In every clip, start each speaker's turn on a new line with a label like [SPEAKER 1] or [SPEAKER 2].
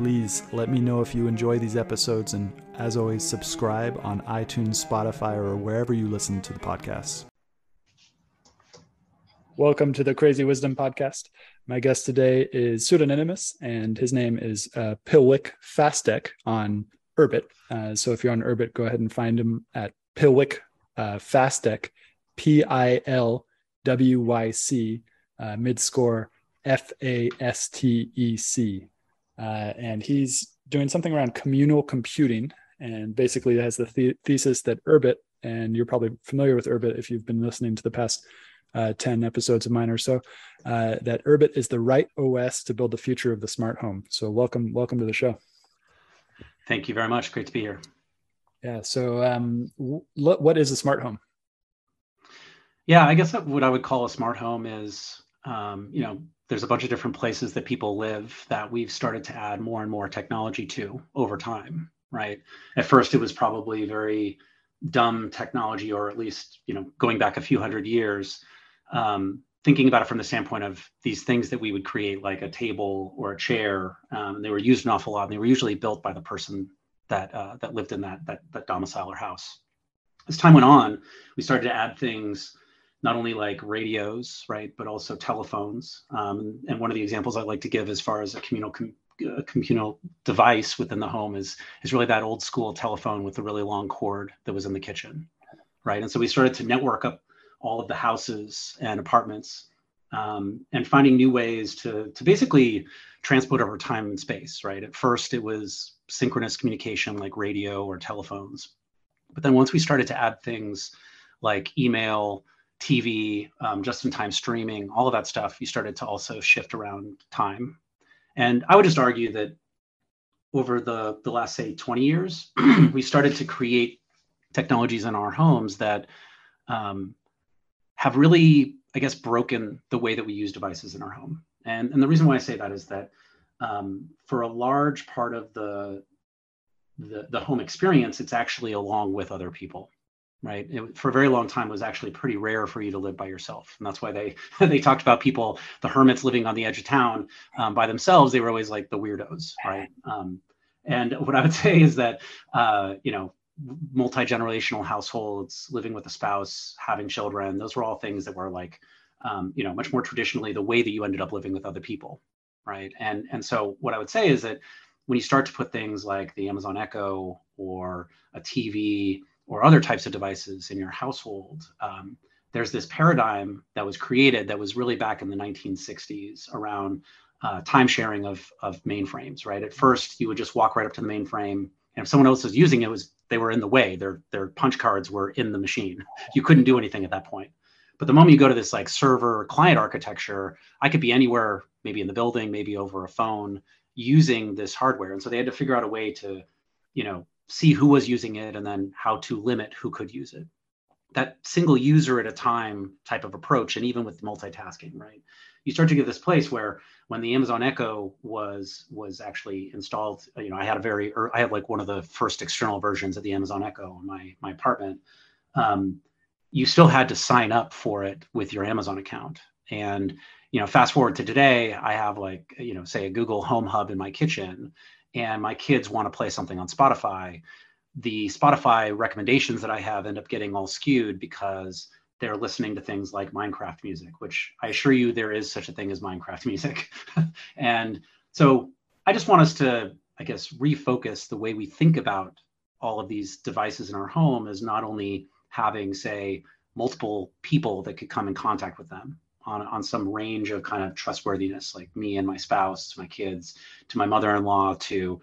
[SPEAKER 1] Please let me know if you enjoy these episodes, and as always, subscribe on iTunes, Spotify, or wherever you listen to the podcast. Welcome to the Crazy Wisdom Podcast. My guest today is pseudonymous, and his name is uh, Pilwyc Fastec on Urbit. Uh, so if you're on Urbit, go ahead and find him at Pilwyc uh, Fastec, P I L W Y C, uh, mid score F A S T E C uh, and he's doing something around communal computing and basically has the, the- thesis that Urbit, and you're probably familiar with Urbit if you've been listening to the past uh, 10 episodes of mine or so, uh, that Urbit is the right OS to build the future of the smart home. So welcome, welcome to the show.
[SPEAKER 2] Thank you very much. Great to be here.
[SPEAKER 1] Yeah. So um, w- what is a smart home?
[SPEAKER 2] Yeah, I guess what I would call a smart home is, um, you know, there's a bunch of different places that people live that we've started to add more and more technology to over time, right? At first, it was probably very dumb technology, or at least, you know, going back a few hundred years, um, thinking about it from the standpoint of these things that we would create, like a table or a chair. Um, they were used an awful lot, and they were usually built by the person that uh, that lived in that that that domicile or house. As time went on, we started to add things not only like radios, right, but also telephones. Um, and one of the examples I like to give as far as a communal com- a communal device within the home is is really that old school telephone with the really long cord that was in the kitchen, right? And so we started to network up all of the houses and apartments, um, and finding new ways to to basically transport over time and space, right? At first, it was synchronous communication like radio or telephones, but then once we started to add things like email TV, um, just in time streaming, all of that stuff, you started to also shift around time. And I would just argue that over the, the last, say, 20 years, we started to create technologies in our homes that um, have really, I guess, broken the way that we use devices in our home. And, and the reason why I say that is that um, for a large part of the, the, the home experience, it's actually along with other people right? It, for a very long time was actually pretty rare for you to live by yourself. And that's why they they talked about people the hermits living on the edge of town um, by themselves. They were always like the weirdos right? Um, and what i would say is that uh, you know multi-generational households living with a spouse having children those were all things that were like um, you know much more traditionally the way that you ended up living with other people right? And and so what i would say is that when you start to put things like the amazon echo or a tv or other types of devices in your household, um, there's this paradigm that was created that was really back in the 1960s around uh, time sharing of, of mainframes, right? At first, you would just walk right up to the mainframe, and if someone else was using it, was they were in the way. Their their punch cards were in the machine. You couldn't do anything at that point. But the moment you go to this like server client architecture, I could be anywhere, maybe in the building, maybe over a phone, using this hardware. And so they had to figure out a way to, you know, see who was using it and then how to limit who could use it. That single user at a time type of approach and even with multitasking right? You start to get this place where when the amazon echo was was actually installed you know i had a very or i had like one of the first external versions of the amazon echo in my my apartment. Um, you still had to sign up for it with your amazon account. And you know fast forward to today i have like you know say a google home hub in my kitchen and my kids want to play something on Spotify, the Spotify recommendations that I have end up getting all skewed because they're listening to things like Minecraft music, which I assure you there is such a thing as Minecraft music. and so I just want us to, I guess, refocus the way we think about all of these devices in our home as not only having, say, multiple people that could come in contact with them, on, on some range of kind of trustworthiness, like me and my spouse, to my kids, to my mother-in-law, to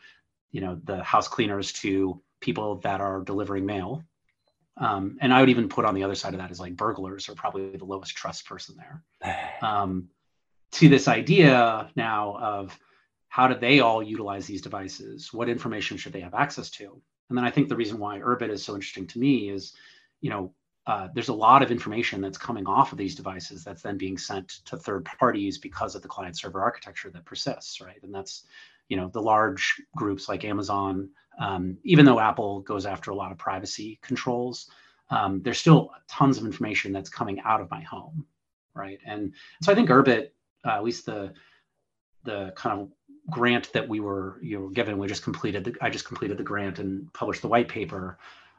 [SPEAKER 2] you know the house cleaners, to people that are delivering mail. Um, and I would even put on the other side of that is like burglars are probably the lowest trust person there. Um, to this idea now of how do they all utilize these devices? What information should they have access to? And then I think the reason why Urbit is so interesting to me is, you know, uh, there's a lot of information that's coming off of these devices that's then being sent to third parties because of the client server architecture that persists, right? And that's, you know, the large groups like Amazon, um, even though Apple goes after a lot of privacy controls, um, there's still tons of information that's coming out of my home, right? And so I think Urbit, uh, at least the the kind of grant that we were you know given, we just completed. The, I just completed the grant and published the white paper.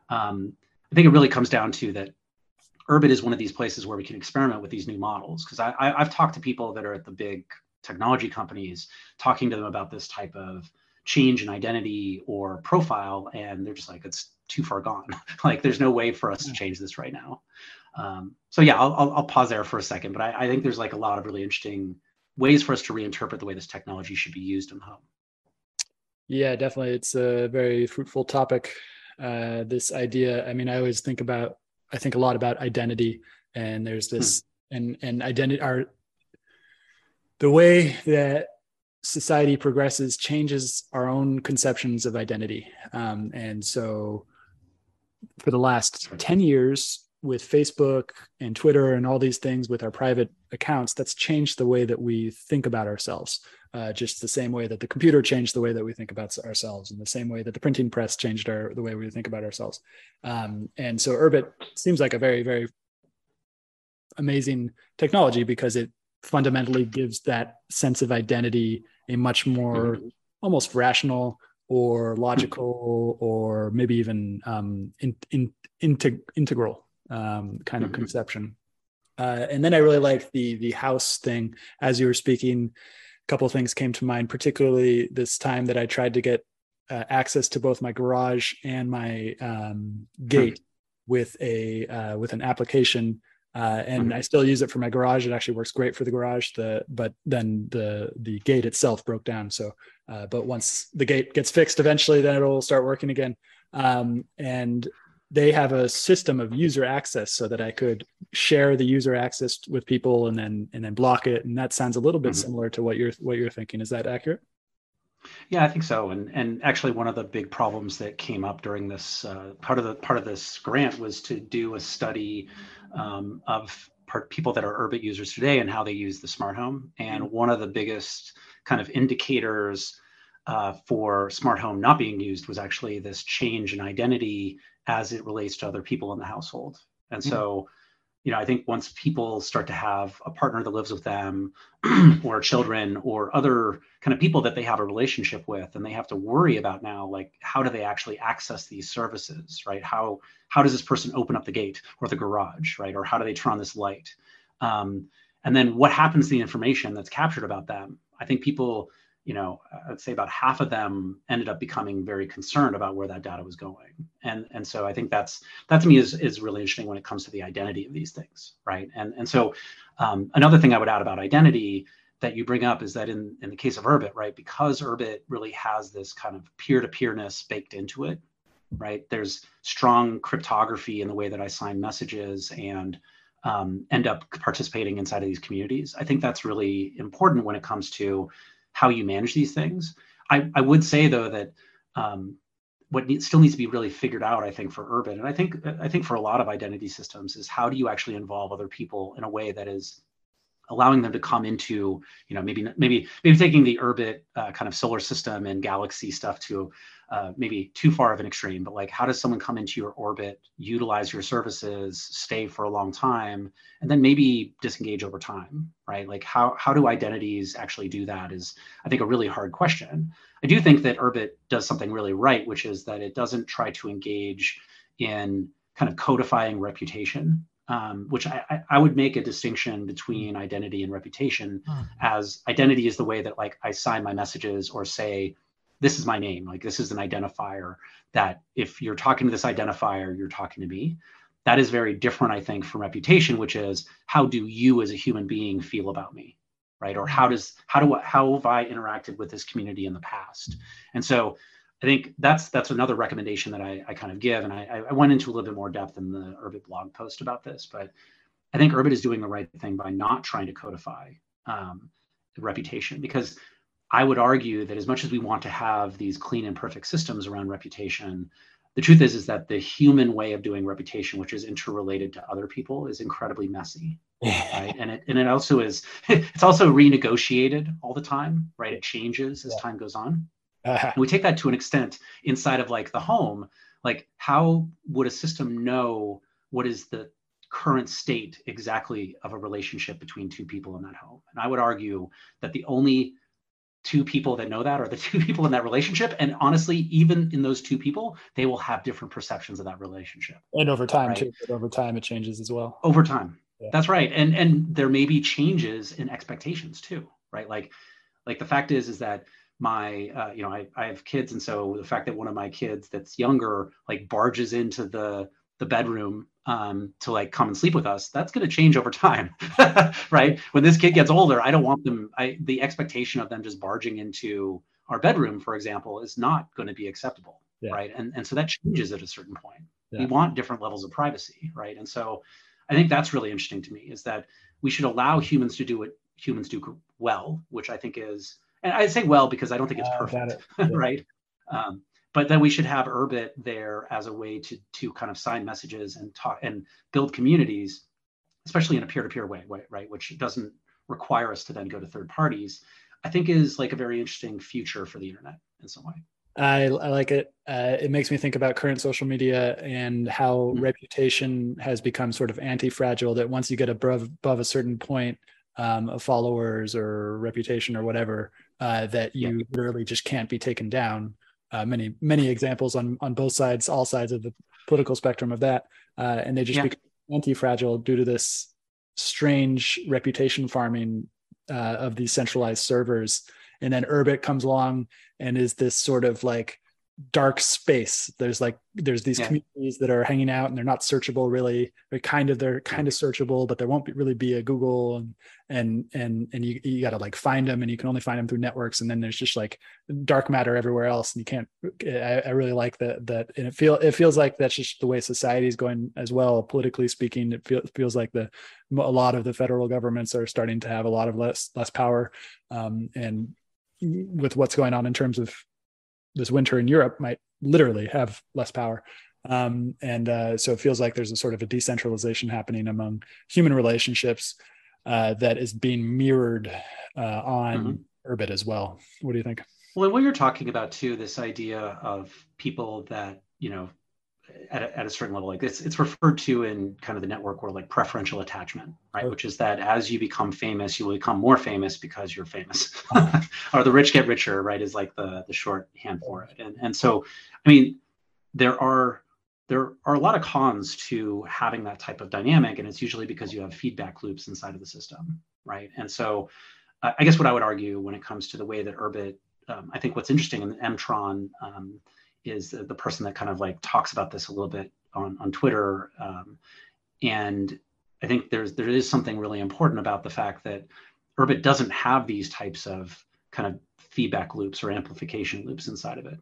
[SPEAKER 2] Um, I think it really comes down to that Urbit is one of these places where we can experiment with these new models. Because I, I, I've talked to people that are at the big technology companies, talking to them about this type of change in identity or profile, and they're just like, it's too far gone. like, there's no way for us to change this right now. Um, so yeah, I'll, I'll, I'll, pause there for a second, but I, I think there's like a lot of really interesting ways for us to reinterpret the way this technology should be used in the home.
[SPEAKER 1] Yeah, definitely. It's a very fruitful topic. Uh, this idea, I mean, I always think about I think a lot about identity, and there's this hmm. and and identity are the way that society progresses changes our own conceptions of identity, um, and so for the last 10 years with Facebook and Twitter and all these things with our private accounts, that's changed the way that we think about ourselves. Uh, just the same way that the computer changed the way that we think about ourselves, and the same way that the printing press changed our the way we think about ourselves. Um, and so, Urbit seems like a very, very amazing technology because it fundamentally gives that sense of identity a much more mm-hmm. almost rational or logical or maybe even um, in, in, integ- integral um, kind of mm-hmm. conception. Uh, and then I really like the the house thing. As you were speaking, a couple of things came to mind, particularly this time that I tried to get uh, access to both my garage and my um, gate hmm. with a uh, with an application. Uh, and mm-hmm. I still use it for my garage. It actually works great for the garage. The but then the the gate itself broke down. So, uh, but once the gate gets fixed, eventually, then it'll start working again. Um, and they have a system of user access so that I could share the user access with people and then and then block it. And that sounds a little bit mm-hmm. similar to what you're what you're thinking. Is that accurate?
[SPEAKER 2] Yeah, I think so. And and actually, one of the big problems that came up during this uh, part of the part of this grant was to do a study um, of part, people that are Urbit users today and how they use the smart home. And mm-hmm. one of the biggest kind of indicators uh, for smart home not being used was actually this change in identity as it relates to other people in the household. And mm-hmm. so, you know, I think once people start to have a partner that lives with them or children or other kind of people that they have a relationship with and they have to worry about now like how do they actually access these services, right? How how does this person open up the gate or the garage, right? Or how do they turn on this light? Um, and then what happens to the information that's captured about them? I think people you know, I'd say about half of them ended up becoming very concerned about where that data was going. And, and so I think that's, that to me is, is really interesting when it comes to the identity of these things, right? And, and so um, another thing I would add about identity that you bring up is that in, in the case of Urbit, right, because Urbit really has this kind of peer-to-peerness baked into it, right? There's strong cryptography in the way that I sign messages and um, end up participating inside of these communities. I think that's really important when it comes to how you manage these things. I, I would say though that um, what need, still needs to be really figured out, I think, for Urbit, and I think I think for a lot of identity systems, is how do you actually involve other people in a way that is allowing them to come into, you know, maybe maybe maybe taking the orbit uh, kind of solar system and galaxy stuff to uh, maybe too far of an extreme, but like how does someone come into your orbit, utilize your services, stay for a long time, and then maybe disengage over time, right? Like how how do identities actually do that is I think a really hard question. I do think that Urbit does something really right, which is that it doesn't try to engage in kind of codifying reputation. Um, which I, I, would make a distinction between identity and reputation hmm. as identity is the way that like I sign my messages or say this is my name like this is an identifier that if you're talking to this identifier you're talking to me. That is very different i think from reputation which is how do you as a human being feel about me right? Or how does how do how have i interacted with this community in the past? And so i think that's that's another recommendation that i, I kind of give and I, I went into a little bit more depth in the urbit blog post about this but i think urbit is doing the right thing by not trying to codify um, the reputation because I would argue that as much as we want to have these clean and perfect systems around reputation, the truth is is that the human way of doing reputation which is interrelated to other people is incredibly messy right? And it and it also is it's also renegotiated all the time right? It changes as yeah. time goes on uh-huh. we take that to an extent inside of like the home. Like how would a system know what is the current state exactly of a relationship between two people in that home? And i would argue that the only two people that know that are the two people in that relationship. And honestly even in those two people they will have different perceptions of that relationship.
[SPEAKER 1] And over time right? too. But over time it changes as well.
[SPEAKER 2] Over time. Yeah. that's right. And and there may be changes in expectations too right? Like like the fact is is that my uh, you know I, I have kids and so the fact that one of my kids that's younger like barges into the the bedroom um, to like come and sleep with us that's going to change over time right when this kid gets older i don't want them I, the expectation of them just barging into our bedroom for example is not going to be acceptable yeah. right and, and so that changes at a certain point yeah. we want different levels of privacy right and so i think that's really interesting to me is that we should allow humans to do what humans do well which i think is and i say well because i don't think it's uh, perfect it. yeah. right um, but then we should have Urbit there as a way to to kind of sign messages and talk and build communities, especially in a peer-to-peer way, right? Which doesn't require us to then go to third parties. I think is like a very interesting future for the internet in some way.
[SPEAKER 1] I, I like it. Uh, it makes me think about current social media and how mm-hmm. reputation has become sort of anti-fragile. That once you get above above a certain point um, of followers or reputation or whatever, uh, that you yeah. literally just can't be taken down uh, many many examples on on both sides, all sides of the political spectrum of that, uh, and they just yeah. become anti-fragile due to this strange reputation farming uh, of these centralized servers. And then Urbit comes along and is this sort of like dark space. There's like there's these yeah. communities that are hanging out and they're not searchable really. They're kind of they're kind of searchable but there won't be, really be a google and and and and you, you got to like find them and you can only find them through networks and then there's just like dark matter everywhere else and you can't i, I really like that that and it feel it feels like that's just the way society is going as well. Politically speaking it feel, feels like the a lot of the federal governments are starting to have a lot of less less power um, and with what's going on in terms of this winter in Europe might literally have less power. Um, and uh, so it feels like there's a sort of a decentralization happening among human relationships uh, that is being mirrored uh, on mm-hmm. Urbit as well. What do you think?
[SPEAKER 2] Well, what you're talking about too, this idea of people that you know at a, at a certain level like it's it's referred to in kind of the network world like preferential attachment right? Which is that as you become famous you will become more famous because you're famous. Or the rich get richer right is like the the shorthand for it. And and so i mean there are there are a lot of cons to having that type of dynamic and it's usually because you have feedback loops inside of the system right? And so uh, i guess what i would argue when it comes to the way that urbit um, i think what's interesting in mtron um, is the, person that kind of like talks about this a little bit on on Twitter. Um, and I think there's there is something really important about the fact that Urbit doesn't have these types of kind of feedback loops or amplification loops inside of it,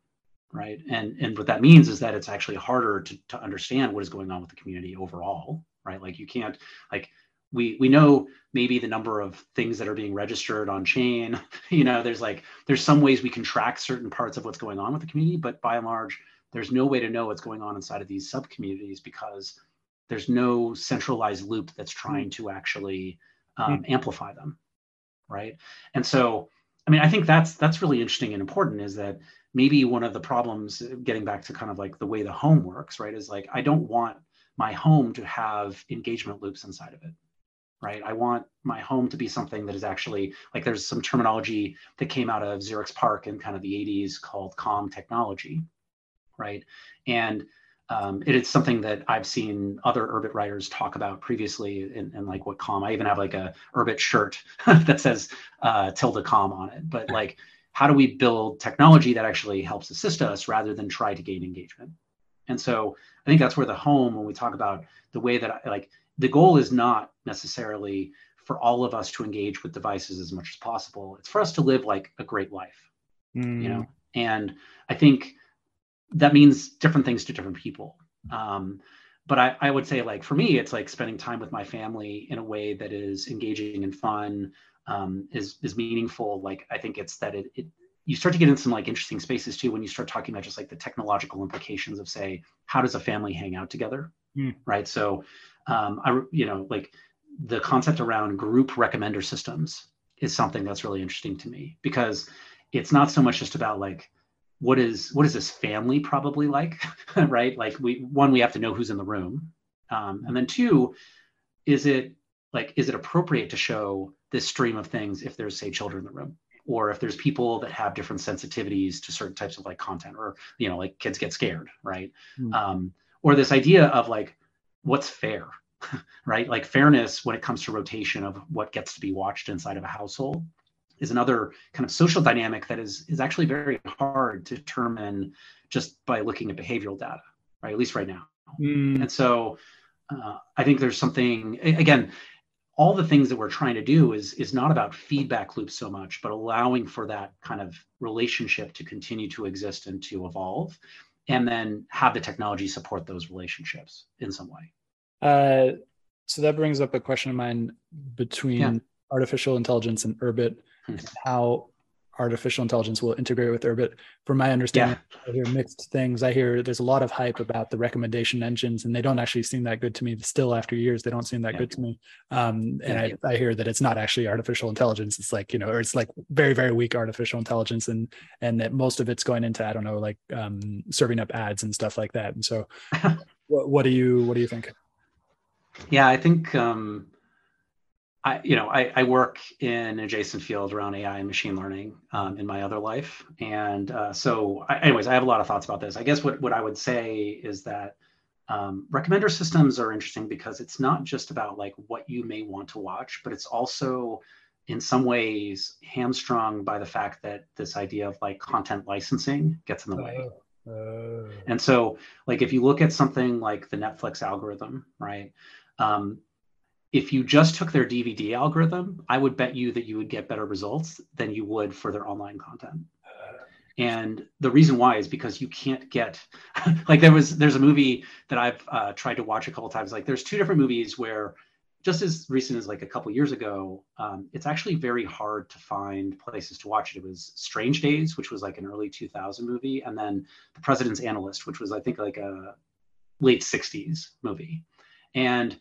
[SPEAKER 2] right? And and what that means is that it's actually harder to to understand what is going on with the community overall, right? Like you can't like we we know maybe the number of things that are being registered on chain. You know there's like there's some ways we can track certain parts of what's going on with the community but by and large there's no way to know what's going on inside of these sub communities because there's no centralized loop that's trying to actually um, mm-hmm. amplify them right? And so i mean i think that's that's really interesting and important is that maybe one of the problems getting back to kind of like the way the home works right is like i don't want my home to have engagement loops inside of it right? I want my home to be something that is actually like there's some terminology that came out of Xerox PARC in kind of the 80s called calm technology, right? And um, it is something that I've seen other Urbit writers talk about previously in, in like what calm. I even have like a Urbit shirt that says uh, tilde calm on it. But like, how do we build technology that actually helps assist us rather than try to gain engagement? And so I think that's where the home, when we talk about the way that I like, the goal is not necessarily for all of us to engage with devices as much as possible. It's for us to live like a great life, mm. you know. Mm. And I think that means different things to different people. Um, but I, I would say, like for me, it's like spending time with my family in a way that is engaging and fun, um, is is meaningful. Like I think it's that it, it you start to get in some like interesting spaces too when you start talking about just like the technological implications of say how does a family hang out together mm. right so um, i you know like the concept around group recommender systems is something that's really interesting to me because it's not so much just about like what is what is this family probably like right? Like we one we have to know who's in the room. Um, and then two is it like is it appropriate to show this stream of things if there's say children in the room or if there's people that have different sensitivities to certain types of like content or you know like kids get scared right? Mm. um, or this idea of like what's fair right? Like fairness when it comes to rotation of what gets to be watched inside of a household is another kind of social dynamic that is is actually very hard to determine just by looking at behavioral data right? At least right now. Mm. and so uh, i think there's something again all the things that we're trying to do is is not about feedback loops so much but allowing for that kind of relationship to continue to exist and to evolve and then have the technology support those relationships in some way
[SPEAKER 1] uh, so that brings up a question of mine between yeah. artificial intelligence and urbit mm-hmm. how artificial intelligence will integrate with Urbit. From my understanding, yeah. I hear mixed things. I hear there's a lot of hype about the recommendation engines, and they don't actually seem that good to me. Still, after years, they don't seem that yeah. good to me. Um, and. I, I hear that it's not actually artificial intelligence. It's like you know, or it's like very very weak artificial intelligence, and and that most of it's going into I don't know, like um, serving up ads and stuff like that. And so, what, what do you what do you think?
[SPEAKER 2] Yeah, I think. Um, I, you know, I, I, work in an adjacent field around AI and machine learning um, in my other life, and uh, so, I, anyways, I have a lot of thoughts about this. I guess what what I would say is that um, recommender systems are interesting because it's not just about like what you may want to watch, but it's also in some ways hamstrung by the fact that this idea of like content licensing gets in the way. Uh, uh. And so, like, if you look at something like the Netflix algorithm, right? Um, if you just took their DVD algorithm, I would bet you that you would get better results than you would for their online content. And the reason why is because you can't get like there was there's a movie that I've uh, tried to watch a couple times. Like there's two different movies where just as recent as like a couple years ago, um, it's actually very hard to find places to watch it. It was Strange Days, which was like an early 2000 movie, and then The President's Analyst, which was I think like a late 60s movie. And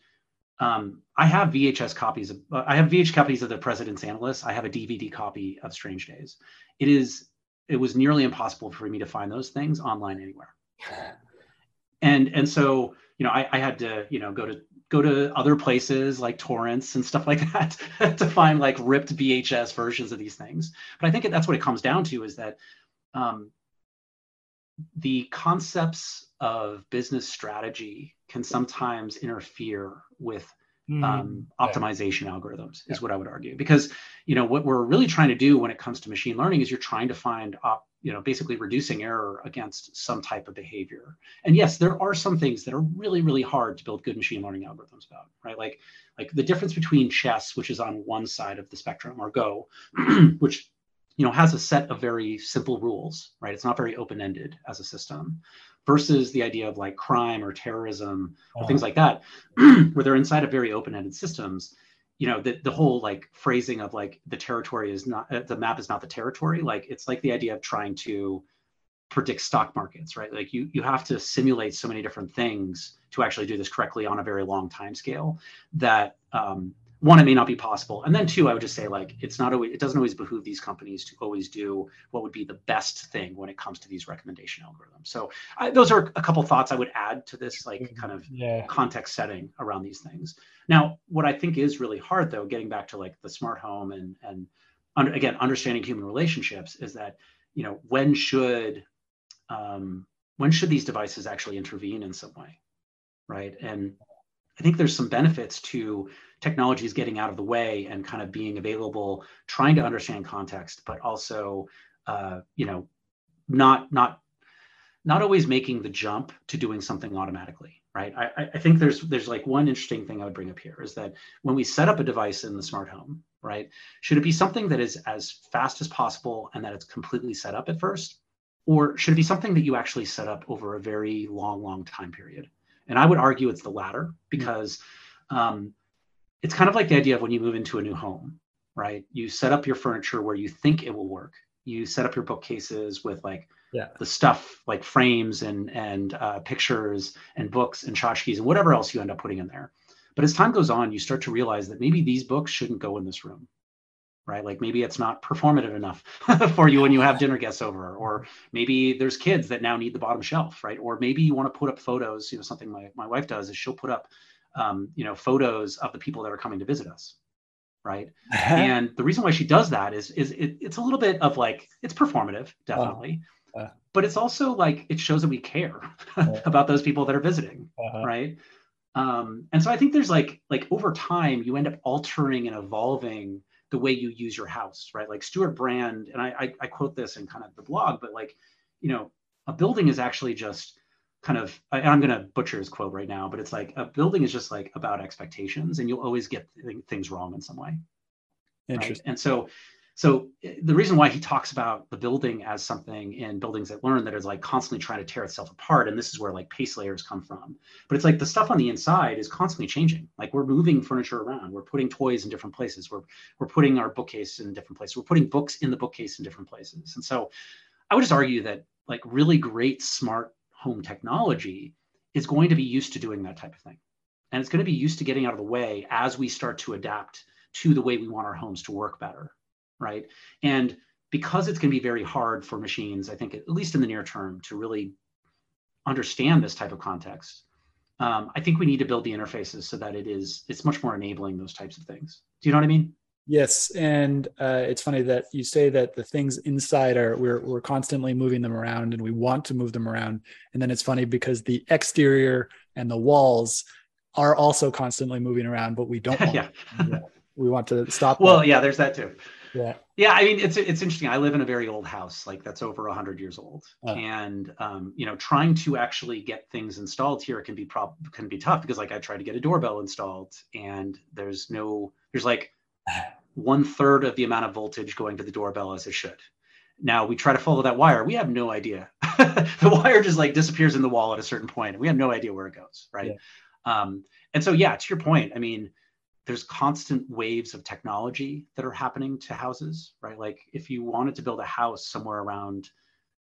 [SPEAKER 2] um, I have VHS copies of uh, I have VHS copies of the President's Analyst. I have a DVD copy of Strange Days. It is it was nearly impossible for me to find those things online anywhere. And and so you know I, I had to you know go to go to other places like torrents and stuff like that to find like ripped VHS versions of these things. But I think that's what it comes down to is that um, the concepts of business strategy can sometimes interfere with mm, um, optimization yeah. algorithms is yeah. what i would argue. Because you know what we're really trying to do when it comes to machine learning is you're trying to find op, you know basically reducing error against some type of behavior. And yes there are some things that are really really hard to build good machine learning algorithms about right? Like like the difference between chess which is on one side of the spectrum or go which you know has a set of very simple rules right? It's not very open-ended as a system versus the idea of like crime or terrorism or uh-huh. things like that where they're inside of very open-ended systems you know the, the whole like phrasing of like the territory is not uh, the map is not the territory like it's like the idea of trying to predict stock markets right like you you have to simulate so many different things to actually do this correctly on a very long time scale that um, one, it may not be possible. And then two, I would just say like it's not always it doesn't always behoove these companies to always do what would be the best thing when it comes to these recommendation algorithms. So I, those are a couple thoughts I would add to this like mm-hmm. kind of yeah. context setting around these things. Now, what I think is really hard though, getting back to like the smart home and and under, again understanding human relationships is that you know when should um, when should these devices actually intervene in some way, right? And I think there's some benefits to technologies getting out of the way and kind of being available, trying to understand context, but also, uh, you know, not not not always making the jump to doing something automatically, right? I, I think there's there's like one interesting thing I would bring up here is that when we set up a device in the smart home, right, should it be something that is as fast as possible and that it's completely set up at first, or should it be something that you actually set up over a very long, long time period? And I would argue it's the latter because um, it's kind of like the idea of when you move into a new home, right? You set up your furniture where you think it will work. you set up your bookcases with like
[SPEAKER 1] yeah.
[SPEAKER 2] the stuff like frames and and uh, pictures and books and tchotchkes and whatever else you end up putting in there. But as time goes on, you start to realize that maybe these books shouldn't go in this room, right? Like maybe it's not performative enough for you when you have dinner guests over, or maybe there's kids that now need the bottom shelf, right? Or maybe you want to put up photos. You know, something my my wife does is she'll put up, um, you know, photos of the people that are coming to visit us, right? and the reason why she does that is is it, it's a little bit of like it's performative, definitely. Uh, uh, but it's also like it shows that we care uh, about those people that are visiting, uh-huh. right? Um, and so I think there's like like over time you end up altering and evolving the way you use your house, right? Like Stewart Brand, and I, I, I quote this in kind of the blog, but like, you know, a building is actually just kind of I, am going to butcher his quote right now, but it's like a building is just like about expectations, and you'll always get th- things wrong in some way.
[SPEAKER 1] Interesting.
[SPEAKER 2] Right? And so so eh, the reason why he talks about the building as something in buildings that learn that is like constantly trying to tear itself apart, and this is where like pace layers come from. But it's like the stuff on the inside is constantly changing. Like we're moving furniture around, we're putting toys in different places, we're we're putting our bookcase in different places, we're putting books in the bookcase in different places. And so I would just argue that like really great smart home technology is going to be used to doing that type of thing. And it's going to be used to getting out of the way as we start to adapt to the way we want our homes to work better right? And because it's going to be very hard for machines, I think, at least in the near term, to really understand this type of context, um, I think we need to build the interfaces so that it is it's much more enabling those types of things. Do you know what I mean?
[SPEAKER 1] Yes, and uh, it's funny that you say that the things inside are we're we're constantly moving them around, and we want to move them around. And then it's funny because the exterior and the walls are also constantly moving around, but we don't.
[SPEAKER 2] yeah.
[SPEAKER 1] we want to stop.
[SPEAKER 2] Well, that. yeah, there's that too.
[SPEAKER 1] Yeah.
[SPEAKER 2] Yeah, I mean, it's it's interesting. I live in a very old house, like that's over hundred years old, oh. and um, you know, trying to actually get things installed here can be prob can be tough because like I tried to get a doorbell installed, and there's no there's like one third of the amount of voltage going to the doorbell as it should. Now we try to follow that wire. We have no idea. the wire just like disappears in the wall at a certain point, and we have no idea where it goes, right? Yeah. Um, and so, yeah, to your point, I mean, there's constant waves of technology that are happening to houses, right? Like if you wanted to build a house somewhere around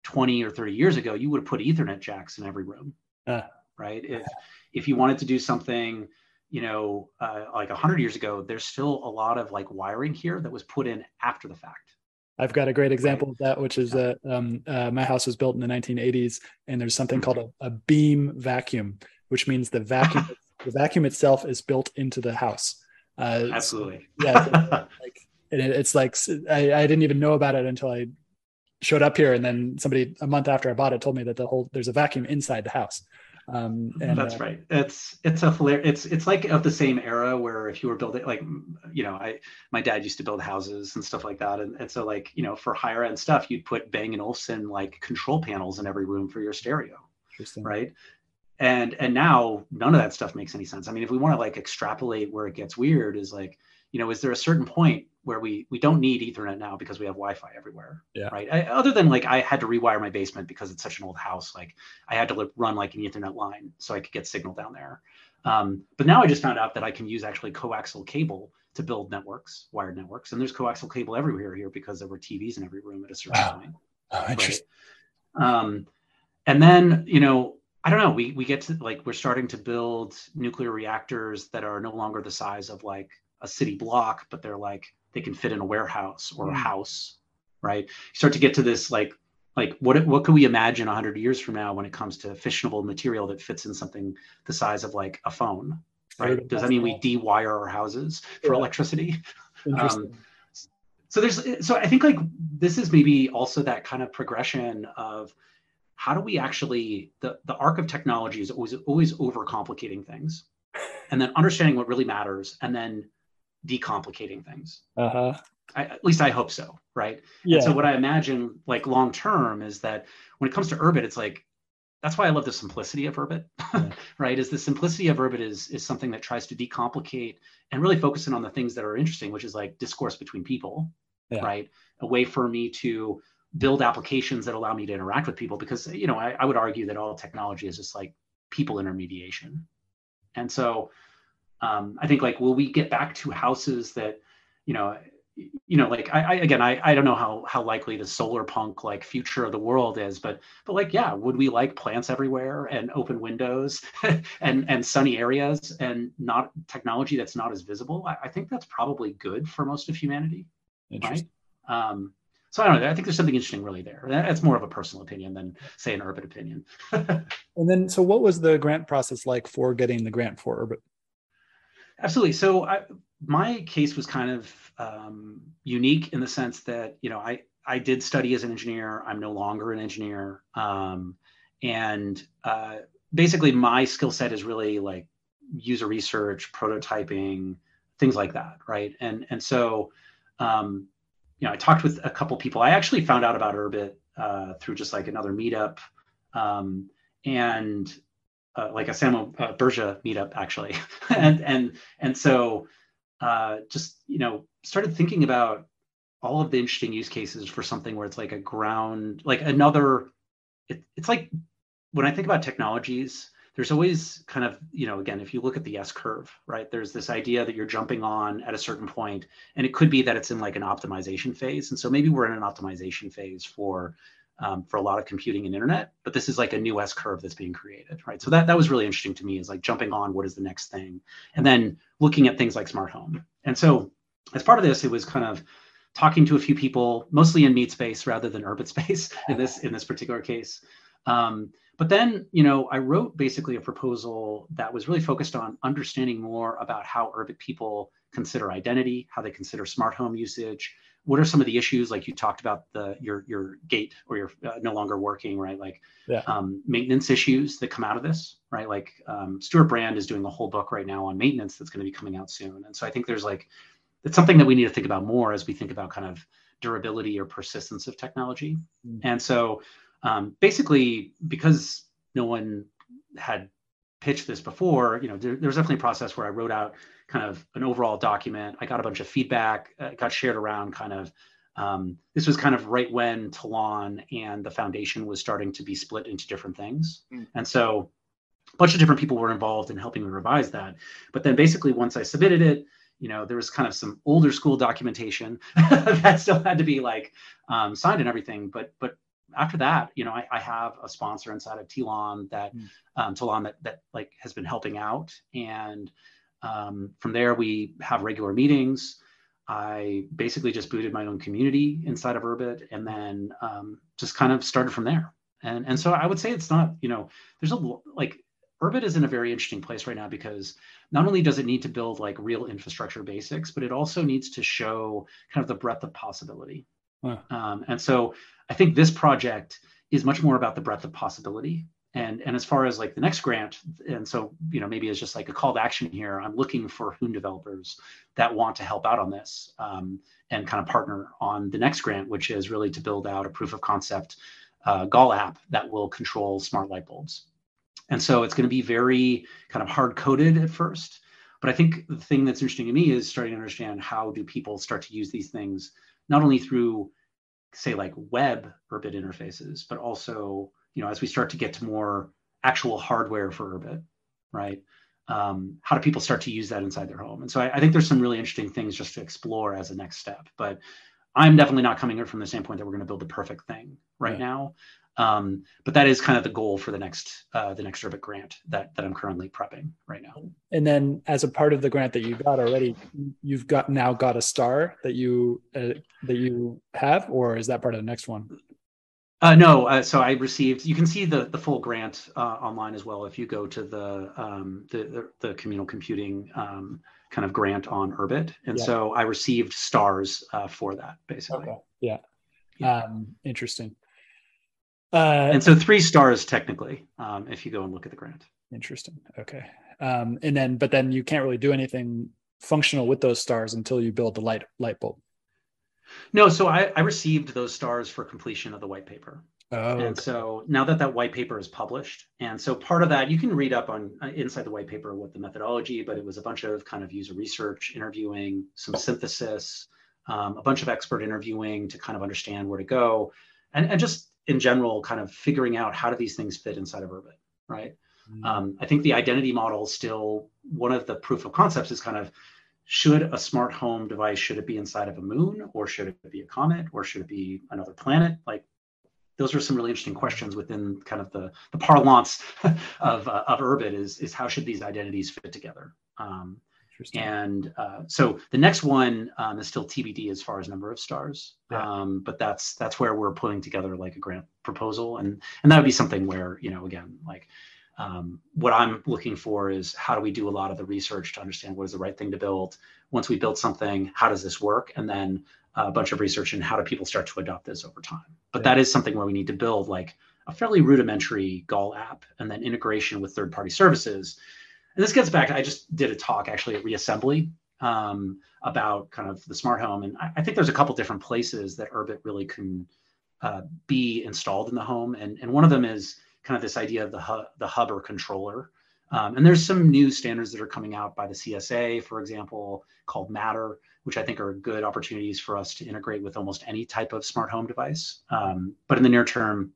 [SPEAKER 2] 20 or 30 years ago, you would have put Ethernet jacks in every room, uh, right? If if you wanted to do something, you know, uh, like 100 years ago, there's still a lot of like wiring here that was put in after the fact.
[SPEAKER 1] I've got a great example right. of that, which is that um, uh, my house was built in the 1980s, and there's something called a, a beam vacuum, which means the vacuum the vacuum itself is built into the house.
[SPEAKER 2] Uh, Absolutely.
[SPEAKER 1] yeah. like, it, it's like I, I didn't even know about it until I showed up here, and then somebody a month after I bought it told me that the whole there's a vacuum inside the house. Um, and,
[SPEAKER 2] That's uh, right. It's it's a it's it's like of the same era where if you were building like you know I my dad used to build houses and stuff like that, and, and so like you know for higher end stuff you'd put Bang and Olufsen like control panels in every room for your stereo, right? and and now none of that stuff makes any sense i mean if we want to like extrapolate where it gets weird is like you know is there a certain point where we we don't need ethernet now because we have wi-fi everywhere
[SPEAKER 1] yeah
[SPEAKER 2] right I, other than like i had to rewire my basement because it's such an old house like i had to run like an ethernet line so i could get signal down there um, but now i just found out that i can use actually coaxial cable to build networks wired networks and there's coaxial cable everywhere here because there were tvs in every room at a certain wow. point
[SPEAKER 1] oh, interesting.
[SPEAKER 2] Right? um, and then you know I don't know. We we get to like we're starting to build nuclear reactors that are no longer the size of like a city block, but they're like they can fit in a warehouse or a mm. house, right? You start to get to this like like what what could we imagine 100 years from now when it comes to fissionable material that fits in something the size of like a phone, right? Does that mean we dewire our houses for yeah. electricity? Um, so there's so I think like this is maybe also that kind of progression of how do we actually the, the arc of technology is always always overcomplicating things and then understanding what really matters and then decomplicating things.
[SPEAKER 1] Uh-huh.
[SPEAKER 2] I, at least i hope so right?
[SPEAKER 1] Yeah
[SPEAKER 2] and so what i imagine like long term is that when it comes to urbit it's like that's why i love the simplicity of urbit yeah. right? Is the simplicity of urbit is is something that tries to decomplicate and really focusing on the things that are interesting which is like discourse between people yeah. right? A way for me to build applications that allow me to interact with people because you know I, I, would argue that all technology is just like people intermediation. And so um, i think like will we get back to houses that you know you know, like I, I again, I, I don't know how how likely the solar punk like future of the world is, but but like yeah, would we like plants everywhere and open windows and and sunny areas and not technology that's not as visible? I, I think that's probably good for most of humanity, right? Um, so I don't know. I think there's something interesting really there. That's more of a personal opinion than say an Urbit opinion.
[SPEAKER 1] and then, so what was the grant process like for getting the grant for Urbit?
[SPEAKER 2] Absolutely. So I, my case was kind of um, unique in the sense that you know I I did study as an engineer. I'm no longer an engineer, um, and uh, basically my skill set is really like user research, prototyping, things like that, right? And and so um, you know I talked with a couple people. I actually found out about Urbit uh, through just like another meetup, um, and uh, like a Samuel uh, Berger meetup actually, and and and so uh, just you know started thinking about all of the interesting use cases for something where it's like a ground like another it, it's like when i think about technologies there's always kind of you know again if you look at the s curve right there's this idea that you're jumping on at a certain point and it could be that it's in like an optimization phase. And so maybe we're in an optimization phase for um, for a lot of computing and internet but this is like a new s curve that's being created right? So that that was really interesting to me is like jumping on what is the next thing and then looking at things like smart home. And so as part of this it was kind of talking to a few people mostly in meat space rather than Urbit space in this in this particular case. Um, but then you know i wrote basically a proposal that was really focused on understanding more about how Urbit people consider identity how they consider smart home usage what are some of the issues like you talked about the your your gate or you're uh, no longer working right like yeah. um, maintenance issues that come out of this right like um, Stewart Brand is doing a whole book right now on maintenance that's going to be coming out soon and so i think there's like it's something that we need to think about more as we think about kind of durability or persistence of technology mm. and so um, basically because no one had pitched this before you know there, there was definitely a process where i wrote out kind of an overall document. I got a bunch of feedback, uh, got shared around kind of. Um, this was kind of right when Tlon and the foundation was starting to be split into different things. Mm. And so a bunch of different people were involved in helping me revise that. But then basically, once I submitted it, you know, there was kind of some older school documentation that still had to be like um, signed and everything. But but after that, you know, I, I have a sponsor inside of Tlon that mm. um, Tlon that that like has been helping out and um, from there, we have regular meetings. I basically just booted my own community inside of Urbit and then um, just kind of started from there. And, and so I would say it's not, you know, there's a like Urbit is in a very interesting place right now because not only does it need to build like real infrastructure basics, but it also needs to show kind of the breadth of possibility. Um, and so I think this project is much more about the breadth of possibility. And and as far as like the next grant and so you know maybe it's just like a call to action here i'm looking for hoon developers that want to help out on this um, and kind of partner on the next grant which is really to build out a proof of concept uh, gall app that will control smart light bulbs. And so it's going to be very kind of hard coded at first but i think the thing that's interesting to me is starting to understand how do people start to use these things not only through say like web Urbit interfaces but also you know, as we start to get to more actual hardware for Urbit, right? Um, how do people start to use that inside their home? And so I, I, think there's some really interesting things just to explore as a next step. But I'm definitely not coming in from the standpoint that we're going to build the perfect thing right yeah. now. Um, but that is kind of the goal for the next uh, the next Urbit grant that that I'm currently prepping right now.
[SPEAKER 1] And then, as a part of the grant that you got already, you've got now got a star that you uh, that you have, or is that part of the next one?
[SPEAKER 2] Uh, no, uh, so I received. You can see the the full grant uh, online as well if you go to the um, the, the, the communal computing um, kind of grant on Urbit, and yeah. so I received stars uh, for that basically. Okay.
[SPEAKER 1] Yeah. yeah. Um, interesting. Uh,
[SPEAKER 2] and so three stars technically, um, if you go and look at the grant.
[SPEAKER 1] Interesting. Okay. Um, and then, but then you can't really do anything functional with those stars until you build the light light bulb.
[SPEAKER 2] No, so I, I received those stars for completion of the white paper. Oh, and so now that that white paper is published, and so part of that you can read up on uh, inside the white paper what the methodology, but it was a bunch of kind of user research, interviewing, some synthesis, um, a bunch of expert interviewing to kind of understand where to go, and, and just in general, kind of figuring out how do these things fit inside of Urbit, right? Mm-hmm. Um, I think the identity model still one of the proof of concepts is kind of should a smart home device should it be inside of a moon or should it be a comet or should it be another planet like those are some really interesting questions within kind of the, the parlance of, uh, of Urbit is, is how should these identities fit together? Um, and uh, so the next one um, is still TBD as far as number of stars, yeah. um, but that's that's where we're putting together like a grant proposal, and and that would be something where you know again like um, what I'm looking for is how do we do a lot of the research to understand what is the right thing to build. Once we build something, how does this work, and then a bunch of research and how do people start to adopt this over time. But yeah. that is something where we need to build like a fairly rudimentary Gall app and then integration with third party services. And this gets back, I just did a talk actually at Reassembly um, about kind of the smart home. And I, I, think there's a couple different places that Urbit really can uh, be installed in the home. And, and one of them is kind of this idea of the, hu- the hub or controller. Um, and there's some new standards that are coming out by the CSA, for example, called Matter, which I think are good opportunities for us to integrate with almost any type of smart home device. Um, but in the near term,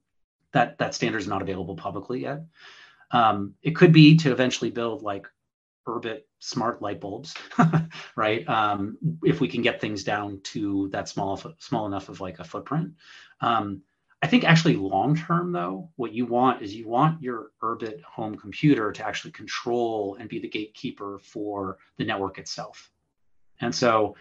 [SPEAKER 2] that that standard is not available publicly yet. Um, it could be to eventually build like Urbit smart light bulbs, right? Um, if we can get things down to that small small enough of like a footprint. Um, I think actually long term though, what you want is you want your Urbit home computer to actually control and be the gatekeeper for the network itself. And so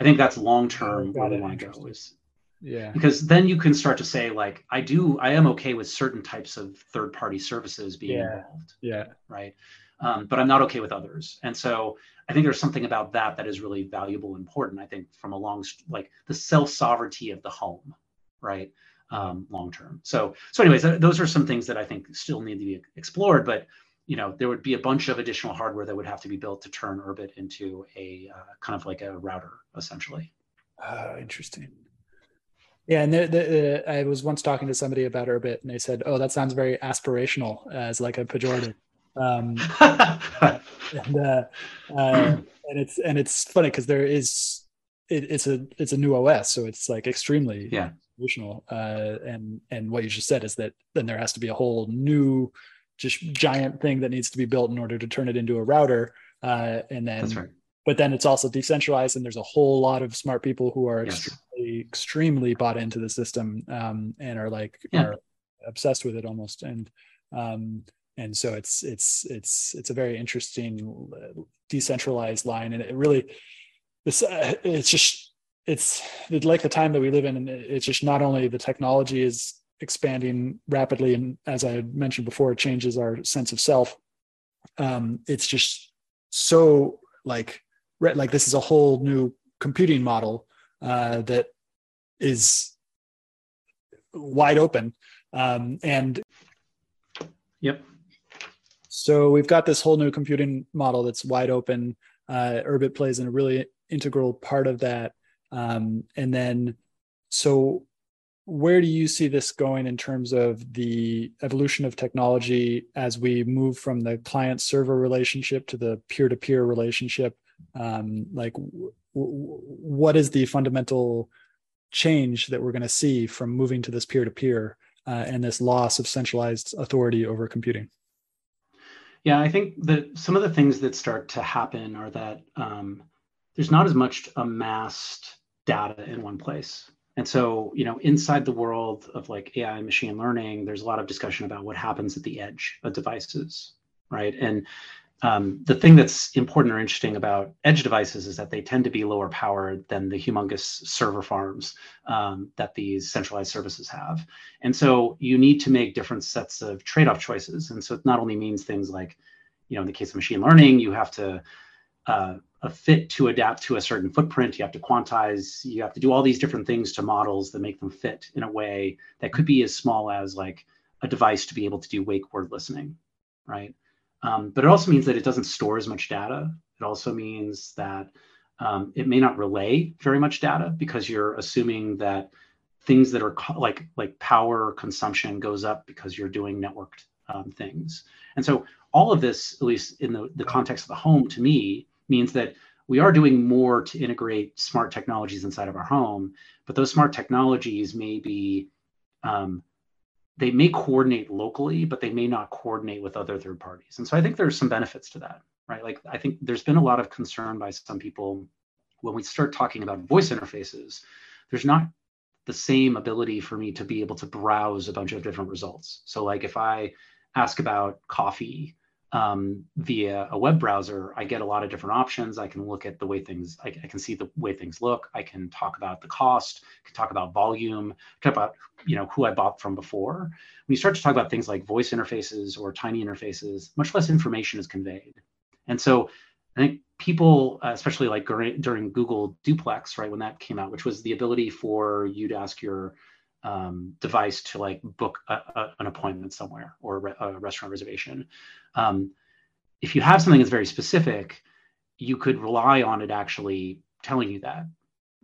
[SPEAKER 2] I think that's long term where we want to go is
[SPEAKER 1] yeah
[SPEAKER 2] because then you can start to say like i do i am okay with certain types of third party services being
[SPEAKER 1] yeah.
[SPEAKER 2] involved
[SPEAKER 1] yeah
[SPEAKER 2] right um, but i'm not okay with others and so i think there's something about that that is really valuable and important i think from a long like the self sovereignty of the home right um, long term so so anyways th- those are some things that i think still need to be explored but you know, there would be a bunch of additional hardware that would have to be built to turn Urbit into a uh, kind of like a router, essentially.
[SPEAKER 1] Uh, interesting. Yeah, and the, the, uh, I was once talking to somebody about Urbit, and they said, "Oh, that sounds very aspirational," as like a pejorative. Um, and, uh, uh, and it's and it's funny because there is it, it's a it's a new OS, so it's like extremely
[SPEAKER 2] yeah
[SPEAKER 1] aspirational. Uh, and and what you just said is that then there has to be a whole new just giant thing that needs to be built in order to turn it into a router. Uh, and then,
[SPEAKER 2] right.
[SPEAKER 1] But then it's also decentralized, and there's a whole lot of smart people who are yes. extremely, extremely bought into the system um, and are like yeah. are obsessed with it almost. And um, and so it's it's it's it's a very interesting decentralized line, and it really this uh, it's just it's like the time that we live in, and it's just not only the technology is expanding rapidly and as i mentioned before it changes our sense of self um, it's just so like like this is a whole new computing model uh, that is wide open um, and
[SPEAKER 2] yep.
[SPEAKER 1] So we've got this whole new computing model that's wide open. Uh, urbit plays in a really integral part of that. Um, and then so where do you see this going in terms of the evolution of technology as we move from the client server relationship to the peer to peer relationship? Um, like, w- w- what is the fundamental change that we're going to see from moving to this peer to peer and this loss of centralized authority over computing?
[SPEAKER 2] Yeah, I think that some of the things that start to happen are that um, there's not as much amassed data in one place and so, you know, inside the world of like AI and machine learning, there's a lot of discussion about what happens at the edge of devices, right? And um, the thing that's important or interesting about edge devices is that they tend to be lower powered than the humongous server farms um, that these centralized services have. And so you need to make different sets of trade off choices. And so it not only means things like, you know, in the case of machine learning, you have to uh, a fit to adapt to a certain footprint. You have to quantize, you have to do all these different things to models that make them fit in a way that could be as small as like a device to be able to do wake word listening, right? Um, but it also means that it doesn't store as much data. It also means that um, it may not relay very much data because you're assuming that things that are co- like like power consumption goes up because you're doing networked um, things. And so all of this, at least in the, the context of the home, to me, means that we are doing more to integrate smart technologies inside of our home, but those smart technologies may be, um, they may coordinate locally, but they may not coordinate with other third parties. And so I think there's some benefits to that. right? Like I think there's been a lot of concern by some people when we start talking about voice interfaces. There's not the same ability for me to be able to browse a bunch of different results. So like if I ask about coffee um, via a web browser, I get a lot of different options. I can look at the way things, I, I, can see the way things look. I can talk about the cost, can talk about volume, talk about, you know, who I bought from before. When you start to talk about things like voice interfaces or tiny interfaces, much less information is conveyed. And so I think people, uh, especially like during Google Duplex, right, when that came out, which was the ability for you to ask your um, device to like book a, a, an appointment somewhere or a, re- a restaurant reservation. Um, if you have something that's very specific, you could rely on it actually telling you that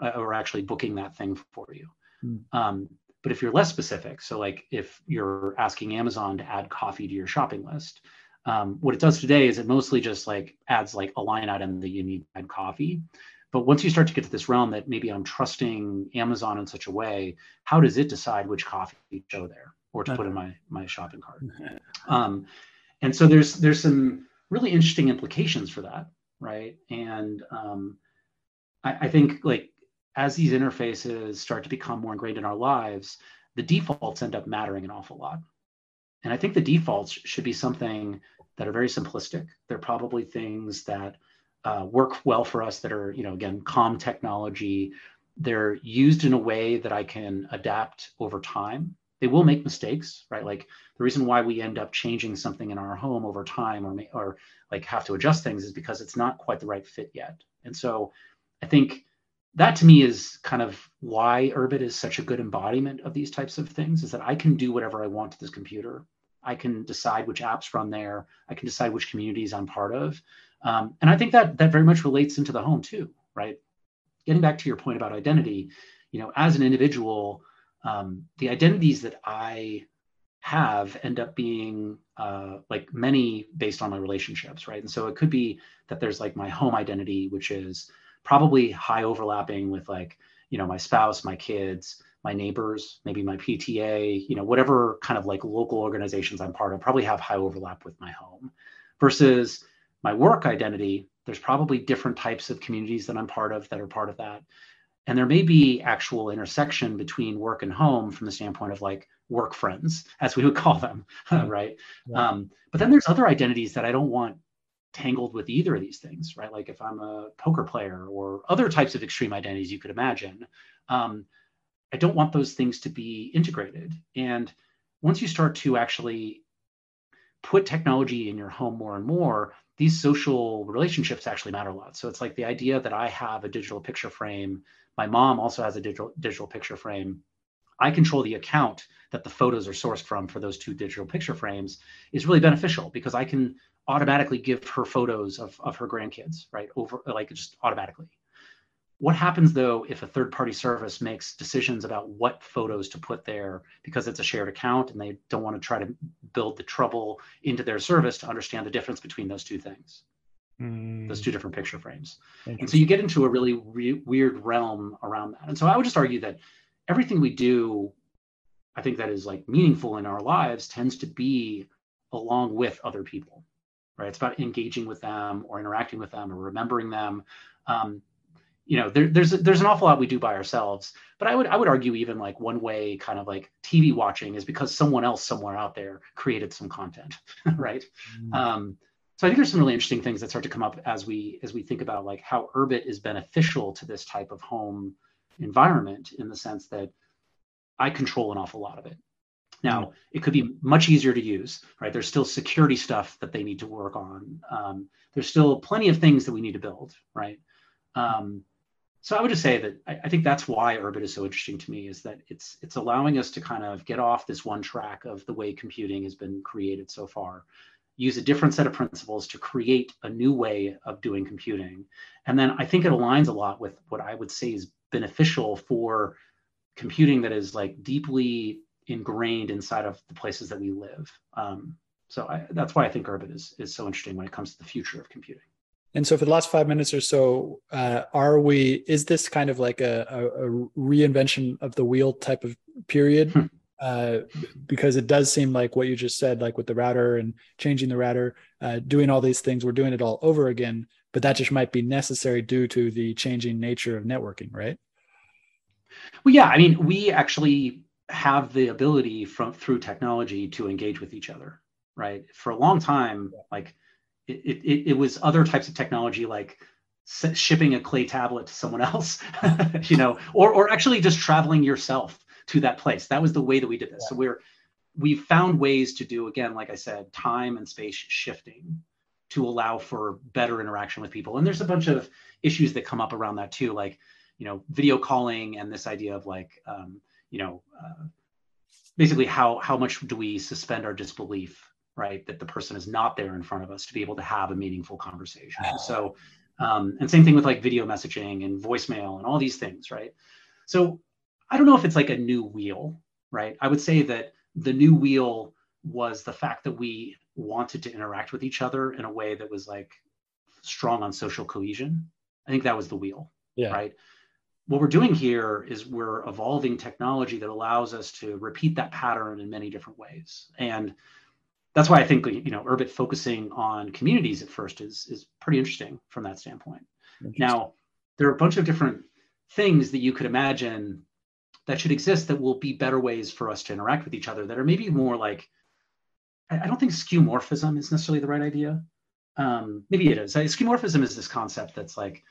[SPEAKER 2] uh, or actually booking that thing for you. Mm. Um, but if you're less specific, so like if you're asking Amazon to add coffee to your shopping list, um, what it does today is it mostly just like adds like a line item that you need to add coffee. But once you start to get to this realm that maybe I'm trusting Amazon in such a way, how does it decide which coffee to show there or to put in my my shopping cart? Um, and so there's there's some really interesting implications for that, right? And um, I, I think like as these interfaces start to become more ingrained in our lives, the defaults end up mattering an awful lot. And I think the defaults should be something that are very simplistic. They're probably things that uh, work well for us that are, you know, again, calm technology. They're used in a way that I can adapt over time. They will make mistakes, right? Like the reason why we end up changing something in our home over time or, or like have to adjust things is because it's not quite the right fit yet. And so I think that to me is kind of why Urbit is such a good embodiment of these types of things is that I can do whatever I want to this computer. I can decide which apps run there. I can decide which communities I'm part of. Um, and I think that that very much relates into the home too, right? Getting back to your point about identity, you know, as an individual, um, the identities that I have end up being uh, like many based on my relationships, right? And so it could be that there's like my home identity, which is probably high overlapping with like, you know, my spouse, my kids, my neighbors, maybe my PTA, you know, whatever kind of like local organizations I'm part of, probably have high overlap with my home versus my work identity, there's probably different types of communities that I'm part of that are part of that. And there may be actual intersection between work and home from the standpoint of like work friends, as we would call them, right? Yeah. Um, but then there's other identities that I don't want tangled with either of these things, right? Like if I'm a poker player or other types of extreme identities you could imagine, um, I don't want those things to be integrated. And once you start to actually put technology in your home more and more, these social relationships actually matter a lot. So it's like the idea that I have a digital picture frame. My mom also has a digital digital picture frame. I control the account that the photos are sourced from for those two digital picture frames is really beneficial because I can automatically give her photos of, of her grandkids, right? Over like just automatically. What happens though if a third party service makes decisions about what photos to put there because it's a shared account and they don't want to try to build the trouble into their service to understand the difference between those two things, mm. those two different picture frames? And so you get into a really re- weird realm around that. And so I would just argue that everything we do, I think that is like meaningful in our lives tends to be along with other people, right? It's about engaging with them or interacting with them or remembering them. Um, you know there, there's there's an awful lot we do by ourselves but i would i would argue even like one way kind of like tv watching is because someone else somewhere out there created some content right? Mm. um, so i think there's some really interesting things that start to come up as we as we think about like how urbit is beneficial to this type of home environment in the sense that i control an awful lot of it. Now mm. it could be much easier to use right? There's still security stuff that they need to work on. Um, there's still plenty of things that we need to build right? Um, so I would just say that I, I, think that's why Urbit is so interesting to me is that it's it's allowing us to kind of get off this one track of the way computing has been created so far, use a different set of principles to create a new way of doing computing, and then I think it aligns a lot with what I would say is beneficial for computing that is like deeply ingrained inside of the places that we live. Um, so I, that's why I think Urbit is is so interesting when it comes to the future of computing.
[SPEAKER 1] And so, for the last five minutes or so, uh, are we? Is this kind of like a, a, a, reinvention of the wheel type of period? Hmm. uh, because it does seem like what you just said, like with the router and changing the router, uh, doing all these things, we're doing it all over again. But that just might be necessary due to the changing nature of networking, right?
[SPEAKER 2] Well, yeah. I mean, we actually have the ability from through technology to engage with each other, right? For a long time, like it, it, it was other types of technology, like shipping a clay tablet to someone else, you know, or or actually just traveling yourself to that place. That was the way that we did this. Yeah. So we're we found ways to do again, like I said, time and space shifting to allow for better interaction with people. And there's a bunch of issues that come up around that too, like you know, video calling and this idea of like um, you know, uh, basically how how much do we suspend our disbelief, right, that the person is not there in front of us to be able to have a meaningful conversation. So um, and same thing with like video messaging and voicemail and all these things, right? So I don't know if it's like a new wheel, right? I would say that the new wheel was the fact that we wanted to interact with each other in a way that was like strong on social cohesion. I think that was the wheel, yeah. right? What we're doing here is we're evolving technology that allows us to repeat that pattern in many different ways. And that's why I think you know Urbit focusing on communities at first is is pretty interesting from that standpoint. Now, there are a bunch of different things that you could imagine that should exist that will be better ways for us to interact with each other that are maybe more like I, don't think skeuomorphism is necessarily the right idea. Um, maybe it is. Skeuomorphism is this concept that's like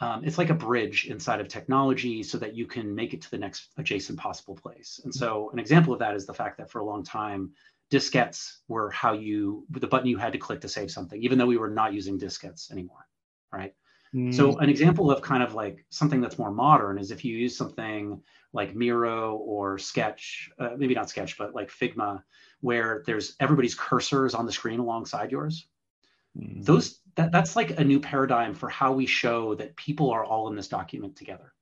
[SPEAKER 2] um, it's like a bridge inside of technology so that you can make it to the next adjacent possible place. And so an example of that is the fact that for a long time diskettes were how you the button you had to click to save something even though we were not using diskettes anymore right mm. so an example of kind of like something that's more modern is if you use something like miro or sketch uh, maybe not sketch but like figma where there's everybody's cursors on the screen alongside yours mm. those that, that's like a new paradigm for how we show that people are all in this document together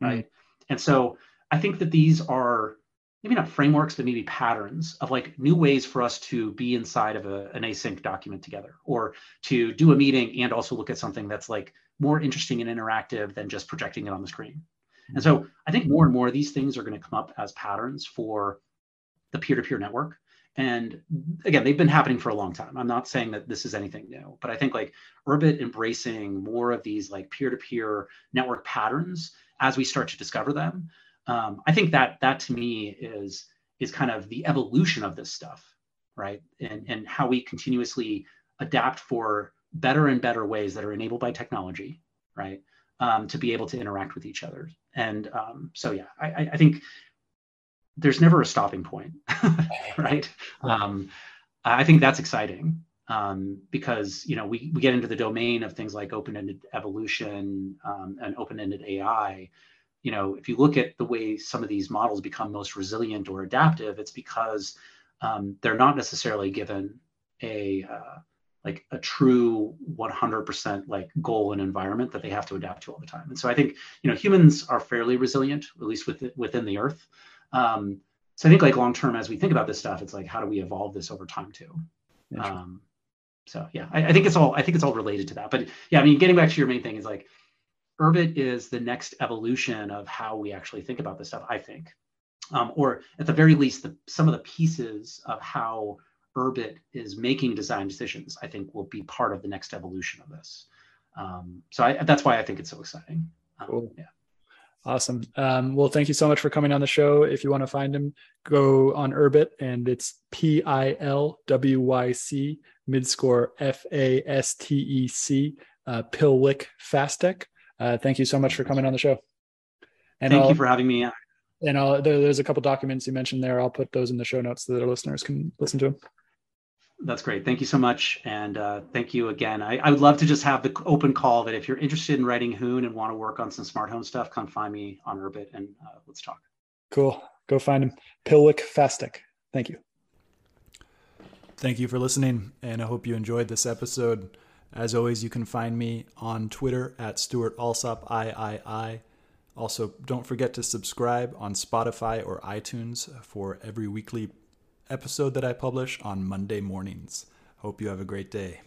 [SPEAKER 2] right mm. and so i think that these are maybe not frameworks, but maybe patterns of like new ways for us to be inside of a, an async document together or to do a meeting and also look at something that's like more interesting and interactive than just projecting it on the screen. And so mm-hmm. I think more and more of these things are going to come up as patterns for the peer-to-peer network. And again, they've been happening for a long time. I'm not saying that this is anything new, but I think like Urbit embracing more of these like peer-to-peer network patterns as we start to discover them um, I think that that to me is is kind of the evolution of this stuff, right? And and how we continuously adapt for better and better ways that are enabled by technology, right? Um, to be able to interact with each other. And um, so yeah, I, I, think there's never a stopping point, right? Um, I think that's exciting um, because you know we, we get into the domain of things like open-ended evolution um, and open-ended AI, you know, if you look at the way some of these models become most resilient or adaptive, it's because um, they're not necessarily given a uh, like a true 100% like goal and environment that they have to adapt to all the time. And so I think you know humans are fairly resilient, at least within within the Earth. Um, so I think like long term, as we think about this stuff, it's like how do we evolve this over time too? Um, so yeah, I, I think it's all I think it's all related to that. But yeah, I mean, getting back to your main thing is like Urbit is the next evolution of how we actually think about this stuff, I think. Um, or at the very least, the, some of the pieces of how Urbit is making design decisions, I think will be part of the next evolution of this. Um, so I, that's why I think it's so exciting. Um, cool. Yeah.
[SPEAKER 1] Awesome. Um, well, thank you so much for coming on the show. If you want to find him, go on Urbit and it's P I L W Y C midscore F A S T E C uh, Pilwyc Fastec. Uh, thank you so much for coming on the show.
[SPEAKER 2] And thank I'll, you for having me.
[SPEAKER 1] And I'll, there, there's a couple documents you mentioned there. I'll put those in the show notes so that our listeners can listen to them.
[SPEAKER 2] That's great. Thank you so much. And uh, thank you again. I, I, would love to just have the open call that if you're interested in writing Hoon and want to work on some smart home stuff, come find me on Urbit and uh, let's talk.
[SPEAKER 1] Cool. Go find him. Pilwyc Fastec. Thank you. Thank you for listening. And I hope you enjoyed this episode. As always, you can find me on Twitter at Stuart Alsop III. Also, don't forget to subscribe on Spotify or iTunes for every weekly episode that I publish on Monday mornings. Hope you have a great day.